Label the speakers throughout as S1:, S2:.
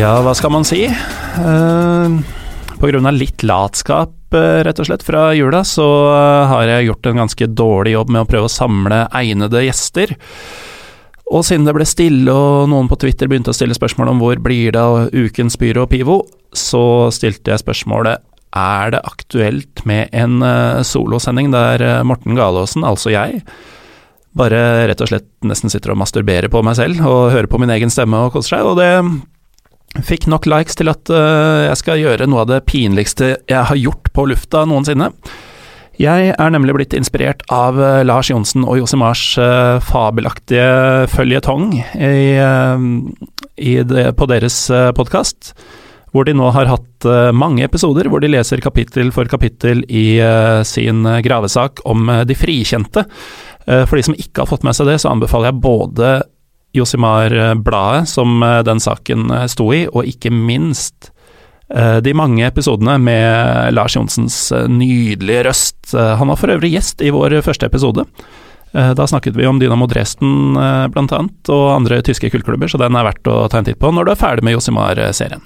S1: Ja, hva skal man si? Uh, grunn av litt latskap, uh, rett og slett, fra jula, så uh, har jeg gjort en ganske dårlig jobb med å prøve å samle egnede gjester. Og siden det ble stille og noen på Twitter begynte å stille spørsmål om hvor blir det av ukens Pyro og Pivo, så stilte jeg spørsmålet er det aktuelt med en solosending der Morten Galaasen, altså jeg, bare rett og slett nesten sitter og masturberer på meg selv og hører på min egen stemme og koser seg, og det Fikk nok likes til at uh, jeg skal gjøre noe av det pinligste jeg har gjort på lufta noensinne. Jeg er nemlig blitt inspirert av uh, Lars Johnsen og Josimars uh, fabelaktige føljetong på deres uh, podkast, hvor de nå har hatt mange episoder hvor de leser kapittel for kapittel i sin gravesak om de frikjente. for de som ikke har fått med seg det, så anbefaler jeg både Josimar-bladet som eh, den saken eh, sto i, og ikke minst eh, de mange episodene med Lars Johnsens nydelige røst. Han var for øvrig gjest i vår første episode. Da snakket vi om Dynamo Dresden blant annet, og andre tyske kullklubber, så den er verdt å ta en titt på når du er ferdig med Josimar-serien.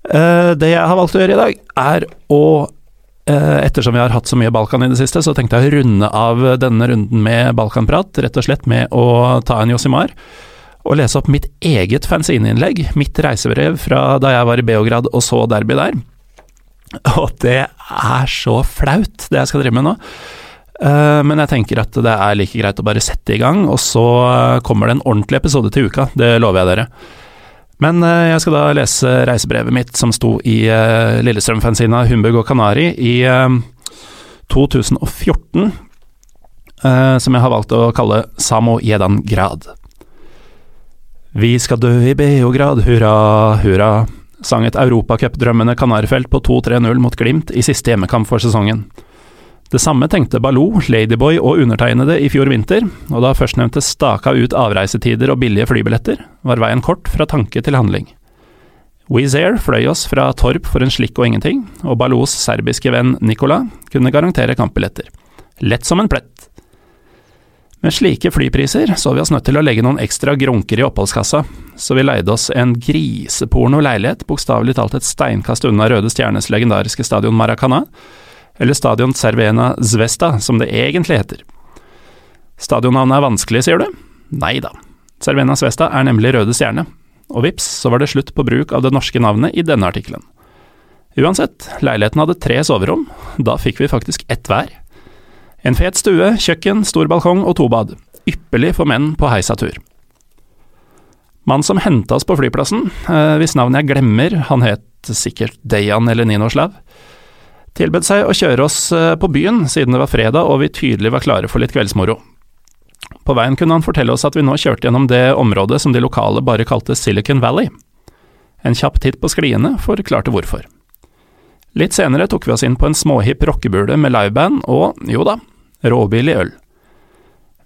S1: Det jeg har valgt å gjøre i dag, er å Eh, ettersom vi har hatt så mye Balkan i det siste, så tenkte jeg å runde av denne runden med Balkanprat, rett og slett med å ta en Josimar. Og lese opp mitt eget fanzineinnlegg, mitt reisebrev fra da jeg var i Beograd og så derby der. Og det er så flaut, det jeg skal drive med nå. Eh, men jeg tenker at det er like greit å bare sette i gang, og så kommer det en ordentlig episode til uka. Det lover jeg dere. Men eh, jeg skal da lese reisebrevet mitt som sto i uh, Lillestrøm-fanzina Humbug og Kanari i uh, 2014, uh, som jeg har valgt å kalle Samo Jedan Grad. Vi skal dø i Beograd, hurra, hurra, sang et europacupdrømmende Kanarifelt på 2-3-0 mot Glimt i siste hjemmekamp for sesongen. Det samme tenkte Baloo, Ladyboy og undertegnede i fjor vinter, og da førstnevnte staka ut avreisetider og billige flybilletter, var veien kort fra tanke til handling. Wizz Air fløy oss fra Torp for en slikk og ingenting, og Baloos serbiske venn Nikola kunne garantere kampbilletter. Lett som en plett. Med slike flypriser så vi oss nødt til å legge noen ekstra grunker i oppholdskassa, så vi leide oss en griseporno leilighet, bokstavelig talt et steinkast unna Røde Stjernes legendariske stadion Maracana, eller Stadion Cervena Zvesta, som det egentlig heter. Stadionnavnet er vanskelig, sier du? Nei da. Cervena Zvesta er nemlig Røde Stjerne, og vips, så var det slutt på bruk av det norske navnet i denne artikkelen. Uansett, leiligheten hadde tre soverom, da fikk vi faktisk ett hver. En fet stue, kjøkken, stor balkong og to bad. Ypperlig for menn på heisatur. Mannen som henta oss på flyplassen, eh, hvis navn jeg glemmer, han het sikkert Dejan eller Ninoslav, tilbød seg å kjøre oss eh, på byen siden det var fredag og vi tydelig var klare for litt kveldsmoro. På veien kunne han fortelle oss at vi nå kjørte gjennom det området som de lokale bare kalte Silicon Valley. En kjapp titt på skliene forklarte hvorfor. Litt senere tok vi oss inn på en småhipp rockebule med liveband og, jo da, råbillig øl.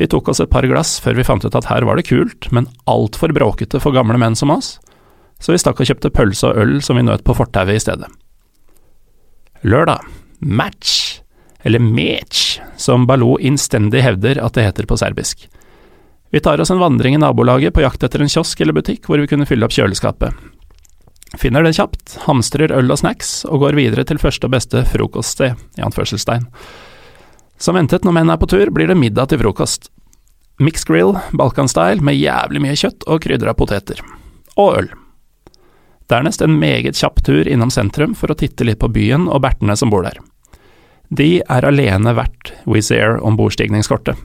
S1: Vi tok oss et par glass før vi fant ut at her var det kult, men altfor bråkete for gamle menn som oss, så vi stakk og kjøpte pølse og øl som vi nøt på fortauet i stedet. Lørdag. Match, eller mech, som Baloo innstendig hevder at det heter på serbisk. Vi tar oss en vandring i nabolaget på jakt etter en kiosk eller butikk hvor vi kunne fylle opp kjøleskapet. Finner det kjapt, hamstrer øl og snacks, og går videre til første og beste frokoststed, i anførselstegn. Som ventet når menn er på tur, blir det middag til frokost. Mixed grill, balkanstyle, med jævlig mye kjøtt og krydra poteter. Og øl. Dernest en meget kjapp tur innom sentrum for å titte litt på byen og bertene som bor der. De er alene verdt Wizz Air ombordstigningskortet.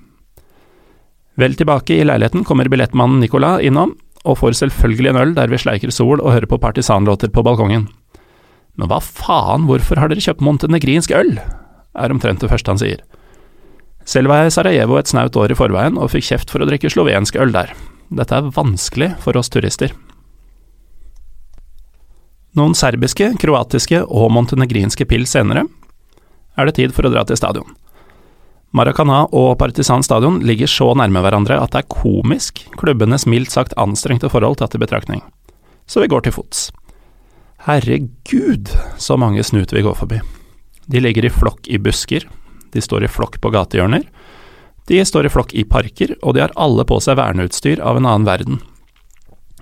S1: Vel tilbake i leiligheten kommer billettmannen Nicolas innom, og får selvfølgelig en øl der vi sleiker sol og hører på partisanlåter på balkongen. Men hva faen, hvorfor har dere kjøpt montenegrinsk øl? er omtrent det første han sier. Selv var jeg i Sarajevo et snaut år i forveien og fikk kjeft for å drikke slovensk øl der. Dette er vanskelig for oss turister. Noen serbiske, kroatiske og montenegrinske pils senere er det tid for å dra til stadion. Maracana og Partisan stadion ligger så nærme hverandre at det er komisk, klubbenes mildt sagt anstrengte forhold tatt i betraktning. Så vi går til fots. Herregud, så mange snut vi går forbi. De ligger i flokk i busker, de står i flokk på gatehjørner, de står i flokk i parker, og de har alle på seg verneutstyr av en annen verden.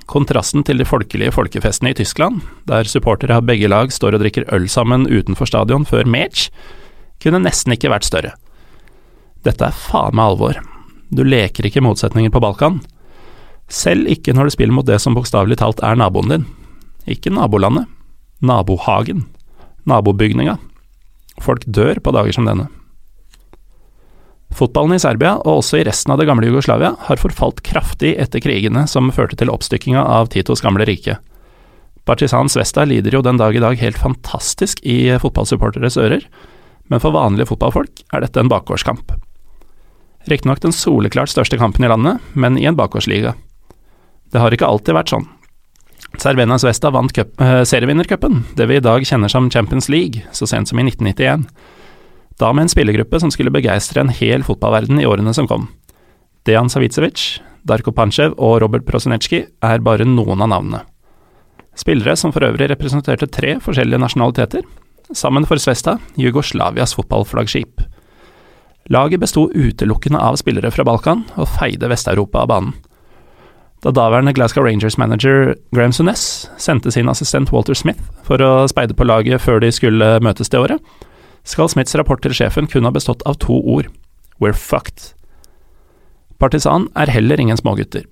S1: Kontrasten til de folkelige folkefestene i Tyskland, der supportere av begge lag står og drikker øl sammen utenfor stadion før match, kunne nesten ikke vært større. Dette er faen meg alvor. Du leker ikke motsetninger på Balkan. Selv ikke når du spiller mot det som bokstavelig talt er naboen din. Ikke nabolandet. Nabohagen. Nabobygninga. Folk dør på dager som denne. Fotballen i Serbia, og også i resten av det gamle Jugoslavia, har forfalt kraftig etter krigene som førte til oppstykkinga av Titos gamle rike. Partisan Svesta lider jo den dag i dag helt fantastisk i fotballsupporteres ører, men for vanlige fotballfolk er dette en bakgårdskamp. Riktignok den soleklart største kampen i landet, men i en bakgårdsliga. Det har ikke alltid vært sånn. Cervena Svesta vant eh, serievinnercupen, det vi i dag kjenner som Champions League, så sent som i 1991. Da med en spillergruppe som skulle begeistre en hel fotballverden i årene som kom. Dejan Savicevic, Darko Panchev og Robert Prosinecki er bare noen av navnene. Spillere som for øvrig representerte tre forskjellige nasjonaliteter, sammen for Svesta Jugoslavias fotballflaggskip. Laget besto utelukkende av spillere fra Balkan, og feide Vest-Europa av banen. Da daværende Glasgow Rangers-manager Graham Sunes sendte sin assistent Walter Smith for å speide på laget før de skulle møtes det året, skal Smiths rapport til sjefen kun ha bestått av to ord – we're fucked. Partisan er heller ingen smågutter.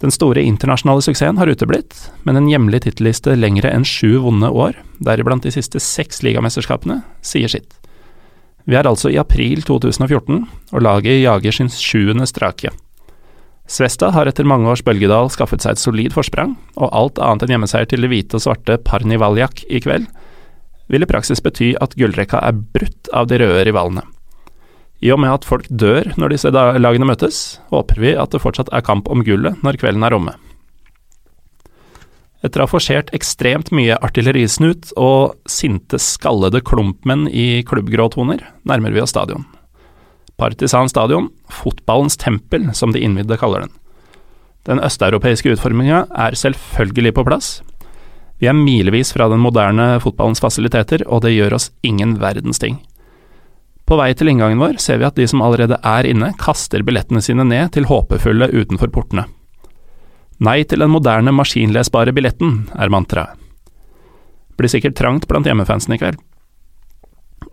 S1: Den store internasjonale suksessen har uteblitt, men en hjemlig tittelliste lengre enn sju vonde år, deriblant de siste seks ligamesterskapene, sier sitt. Vi er altså i april 2014, og laget jager sin sjuende strake. Svesta har etter mange års bølgedal skaffet seg et solid forsprang, og alt annet enn hjemmeseier til det hvite og svarte Parnivaljak i kveld vil i praksis bety at gullrekka er brutt av de røde rivalene. I og med at folk dør når disse lagene møtes, håper vi at det fortsatt er kamp om gullet når kvelden er omme. Etter å ha forsert ekstremt mye artillerisnut og sinte, skallede klumpmenn i klubbgråtoner, nærmer vi oss stadion. Partisan stadion, fotballens tempel, som de innvidde kaller den. Den østeuropeiske utforminga er selvfølgelig på plass. Vi er milevis fra den moderne fotballens fasiliteter, og det gjør oss ingen verdens ting. På vei til inngangen vår ser vi at de som allerede er inne, kaster billettene sine ned til håpefulle utenfor portene. Nei til den moderne, maskinlesbare billetten, er mantraet. Blir sikkert trangt blant hjemmefansen i kveld.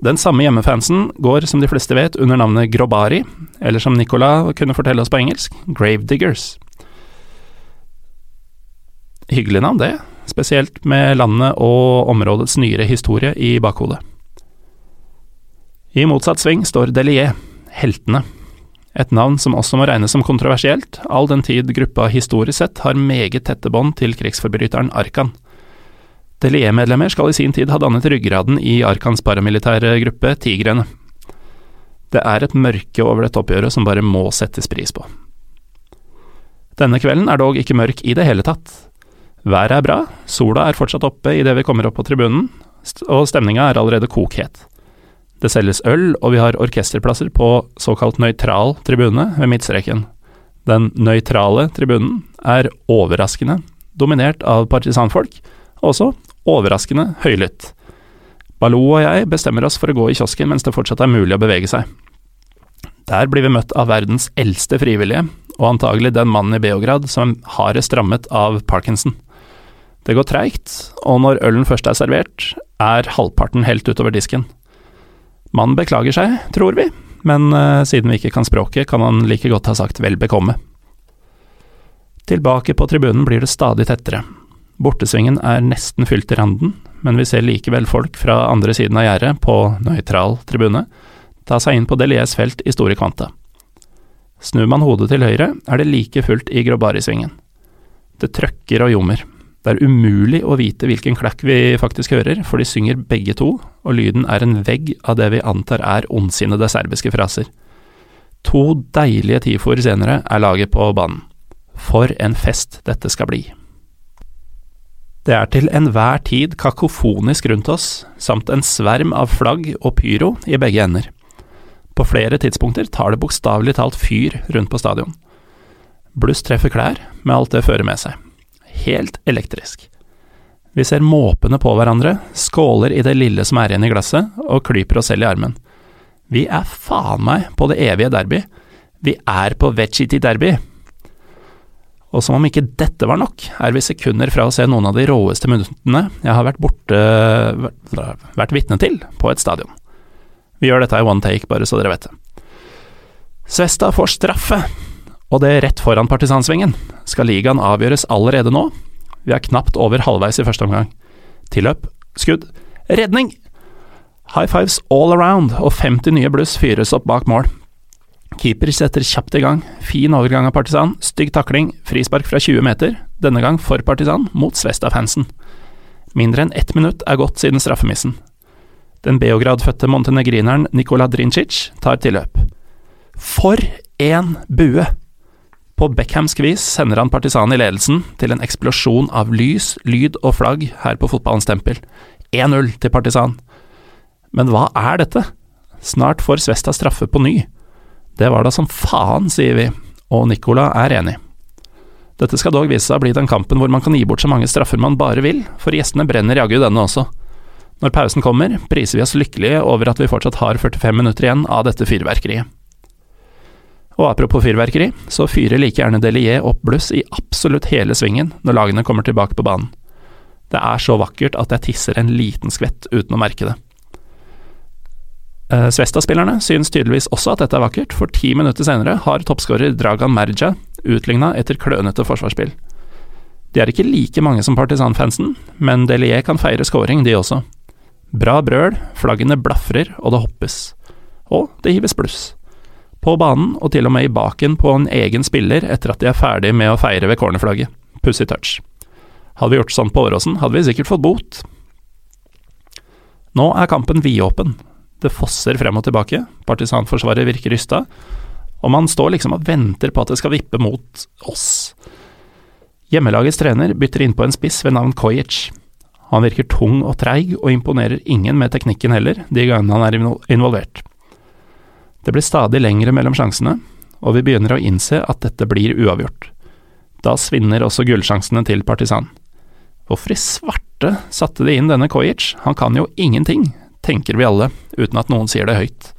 S1: Den samme hjemmefansen går, som de fleste vet, under navnet Grobari, eller som Nicola kunne fortelle oss på engelsk, Gravediggers. Hyggelig navn, det, spesielt med landet og områdets nyere historie i bakhodet. I motsatt sving står Delier, heltene, et navn som også må regnes som kontroversielt, all den tid gruppa historisk sett har meget tette bånd til krigsforbryteren Arkan. Delier-medlemmer skal i sin tid ha dannet ryggraden i Arkans paramilitære gruppe Tigrene. Det er et mørke over dette oppgjøret som bare må settes pris på. Denne kvelden er dog ikke mørk i det hele tatt. Været er bra, sola er fortsatt oppe idet vi kommer opp på tribunen, og stemninga er allerede kokhet. Det selges øl, og vi har orkesterplasser på såkalt nøytral tribune ved midtstreken. Den nøytrale tribunen er overraskende dominert av partisanfolk, og også overraskende høylytt. Baloo og jeg bestemmer oss for å gå i kiosken mens det fortsatt er mulig å bevege seg. Der blir vi møtt av verdens eldste frivillige, og antagelig den mannen i Beograd som hardest rammet av parkinson. Det går treigt, og når ølen først er servert, er halvparten helt utover disken. Mannen beklager seg, tror vi, men uh, siden vi ikke kan språket, kan han like godt ha sagt vel bekomme. Tilbake på tribunen blir det stadig tettere. Bortesvingen er nesten fylt til randen, men vi ser likevel folk fra andre siden av gjerdet, på nøytral tribune, ta seg inn på Deliers felt i store kvanta. Snur man hodet til høyre, er det like fullt i Grobari-svingen. Det trøkker og ljommer. Det er umulig å vite hvilken klakk vi faktisk hører, for de synger begge to, og lyden er en vegg av det vi antar er ondsinnede serbiske fraser. To deilige tifoer senere er laget på banen. For en fest dette skal bli. Det er til enhver tid kakofonisk rundt oss, samt en sverm av flagg og pyro i begge ender. På flere tidspunkter tar det bokstavelig talt fyr rundt på stadion. Bluss treffer klær, med alt det fører med seg helt elektrisk. Vi ser måpende på hverandre, skåler i det lille som er igjen i glasset, og klyper oss selv i armen. Vi er faen meg på det evige derby. Vi er på Vecchiti derby. Og som om ikke dette var nok, er vi sekunder fra å se noen av de råeste minuttene jeg har vært borte vært vitne til på et stadion. Vi gjør dette i one take, bare så dere vet det. Svesta får straffe, og det rett foran partisansvingen. Skal ligaen avgjøres allerede nå? Vi er knapt over halvveis i første omgang. Tilløp, skudd, redning! High fives all around, og 50 nye bluss fyres opp bak mål. Keeper setter kjapt i gang. Fin overgang av Partisan, stygg takling, frispark fra 20 meter, denne gang for Partisan, mot Svesta-fansen. Mindre enn ett minutt er gått siden straffemissen. Den Beograd-fødte montenegrineren Nikola Drincic tar tilløp. For en bue! På Beckhamsk vis sender han partisanen i ledelsen til en eksplosjon av lys, lyd og flagg her på fotballens tempel. 1-0 til Partisan. Men hva er dette? Snart får Svesta straffe på ny. Det var da som faen, sier vi, og Nicola er enig. Dette skal dog vise seg å bli den kampen hvor man kan gi bort så mange straffer man bare vil, for gjestene brenner jaggu denne også. Når pausen kommer, priser vi oss lykkelige over at vi fortsatt har 45 minutter igjen av dette fyrverkeriet. Og apropos fyrverkeri, så fyrer like gjerne Delier opp bluss i absolutt hele svingen når lagene kommer tilbake på banen. Det er så vakkert at jeg tisser en liten skvett uten å merke det. Uh, Svesta-spillerne synes tydeligvis også at dette er vakkert, for ti minutter senere har toppskårer Dragan Merja utligna etter klønete forsvarsspill. De er ikke like mange som partisanfansen, men Delier kan feire scoring, de også. Bra brøl, flaggene blafrer, og det hoppes. Og det hives bluss. På banen, og til og med i baken på en egen spiller etter at de er ferdig med å feire ved cornerflagget. Pussy touch. Hadde vi gjort sånn på Åråsen, hadde vi sikkert fått bot. Nå er kampen vidåpen, det fosser frem og tilbake, partisanforsvaret virker rysta, og man står liksom og venter på at det skal vippe mot oss. Hjemmelagets trener bytter innpå en spiss ved navn Kojic. Han virker tung og treig, og imponerer ingen med teknikken heller, de gangene han er involvert. Det blir stadig lengre mellom sjansene, og vi begynner å innse at dette blir uavgjort. Da svinner også gullsjansene til Partisan. Hvorfor i svarte satte de inn denne Kojic, han kan jo ingenting, tenker vi alle, uten at noen sier det høyt.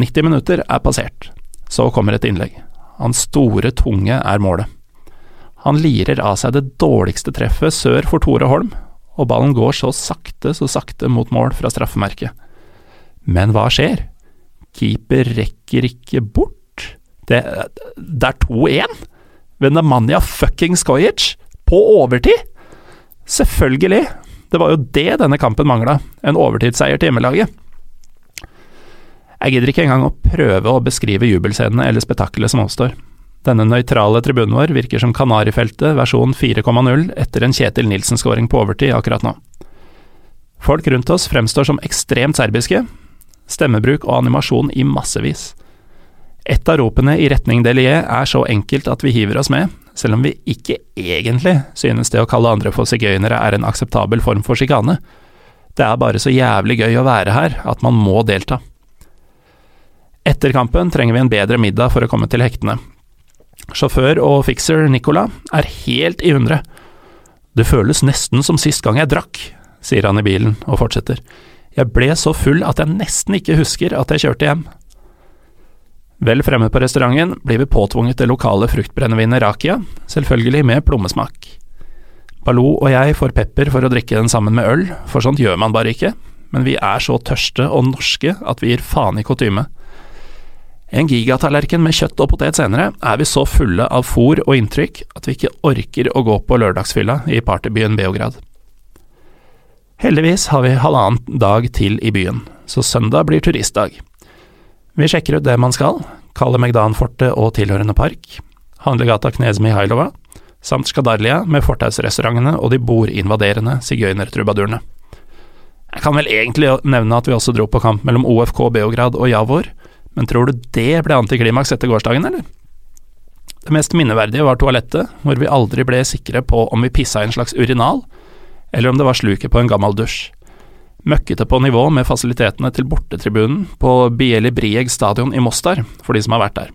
S1: 90 minutter er passert. Så kommer et innlegg. Hans store tunge er målet. Han lirer av seg det dårligste treffet sør for Tore Holm, og ballen går så sakte, så sakte mot mål fra straffemerket. Men hva skjer? Keeper rekker ikke bort. Det, det er 2-1! Ved Nemanja fucking Skojic! På overtid! Selvfølgelig! Det var jo det denne kampen mangla, en overtidsseier til hjemmelaget. Jeg gidder ikke engang å prøve å beskrive jubelscenene eller spetakkelet som oppstår. Denne nøytrale tribunen vår virker som Kanarifeltet versjon 4,0 etter en Kjetil Nilsen-skåring på overtid akkurat nå. Folk rundt oss fremstår som ekstremt serbiske, stemmebruk og animasjon i massevis. Et av ropene i retning Delier er så enkelt at vi hiver oss med, selv om vi ikke egentlig synes det å kalle andre for sigøynere er en akseptabel form for sjikane. Det er bare så jævlig gøy å være her at man må delta. Etter kampen trenger vi en bedre middag for å komme til hektene. Sjåfør og fikser Nicola er helt i hundre. Det føles nesten som sist gang jeg drakk, sier han i bilen og fortsetter. Jeg ble så full at jeg nesten ikke husker at jeg kjørte hjem. Vel fremme på restauranten blir vi påtvunget det lokale fruktbrennevinet Rakia, selvfølgelig med plommesmak. Baloo og jeg får pepper for å drikke den sammen med øl, for sånt gjør man bare ikke, men vi er så tørste og norske at vi gir faen i kutyme. En gigatallerken med kjøtt og potet senere er vi så fulle av fôr og inntrykk at vi ikke orker å gå på lørdagsfylla i partybyen Beograd. Heldigvis har vi halvannen dag til i byen, så søndag blir turistdag. Vi sjekker ut det man skal, Kalle Megdan-fortet og tilhørende park, handlegata Knez Mihailova, samt Skadarlia med fortausrestaurantene og de bordinvaderende sigøynertrubadurene. Jeg kan vel egentlig nevne at vi også dro på kamp mellom OFK Beograd og Javor, men tror du det ble antiklimaks etter gårsdagen, eller? Det mest minneverdige var toalettet, hvor vi aldri ble sikre på om vi pissa i en slags urinal, eller om det var sluket på en gammel dusj møkkete på nivå med fasilitetene til bortetribunen på Bieli Brieg stadion i Mostar, for de som har vært der.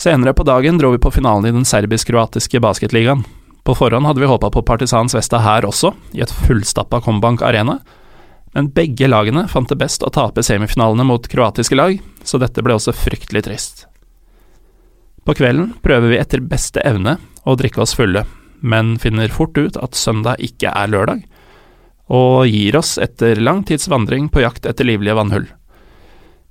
S1: Senere på dagen dro vi på finalen i den serbisk-kroatiske basketligaen. På forhånd hadde vi håpa på Partisan Svesta her også, i et fullstappa Kombank Arena, men begge lagene fant det best å tape semifinalene mot kroatiske lag, så dette ble også fryktelig trist. På kvelden prøver vi etter beste evne å drikke oss fulle, men finner fort ut at søndag ikke er lørdag, og gir oss etter lang tids vandring på jakt etter livlige vannhull.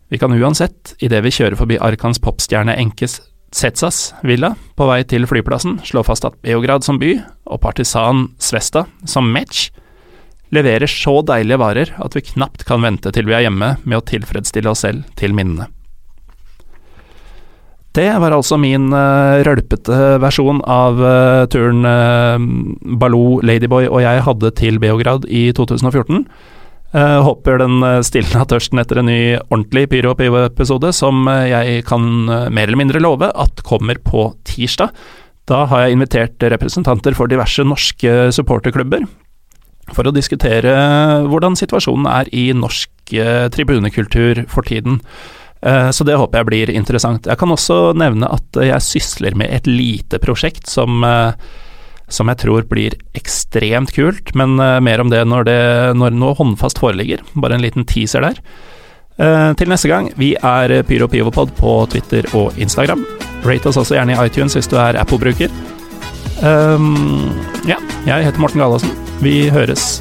S1: Vi kan uansett, idet vi kjører forbi Arkans popstjerne Enkes Tsetsas villa på vei til flyplassen, slå fast at Beograd som by, og partisan Svesta som match, leverer så deilige varer at vi knapt kan vente til vi er hjemme med å tilfredsstille oss selv til minnene. Det var altså min uh, rølpete versjon av uh, turen uh, Baloo, Ladyboy og jeg hadde til Beograd i 2014. Uh, håper den stilna tørsten etter en ny ordentlig Pyro Pivo-episode, som jeg kan mer eller mindre love at kommer på tirsdag. Da har jeg invitert representanter for diverse norske supporterklubber for å diskutere hvordan situasjonen er i norsk tribunekultur for tiden. Eh, så det håper jeg blir interessant. Jeg kan også nevne at jeg sysler med et lite prosjekt som, eh, som jeg tror blir ekstremt kult, men eh, mer om det når, det når noe håndfast foreligger. Bare en liten teaser der. Til neste gang, vi er Pyro Pivopod på Twitter og Instagram. Rate oss også gjerne i iTunes hvis du er Apple-bruker. Um, ja, jeg heter Morten Galaasen. Vi høres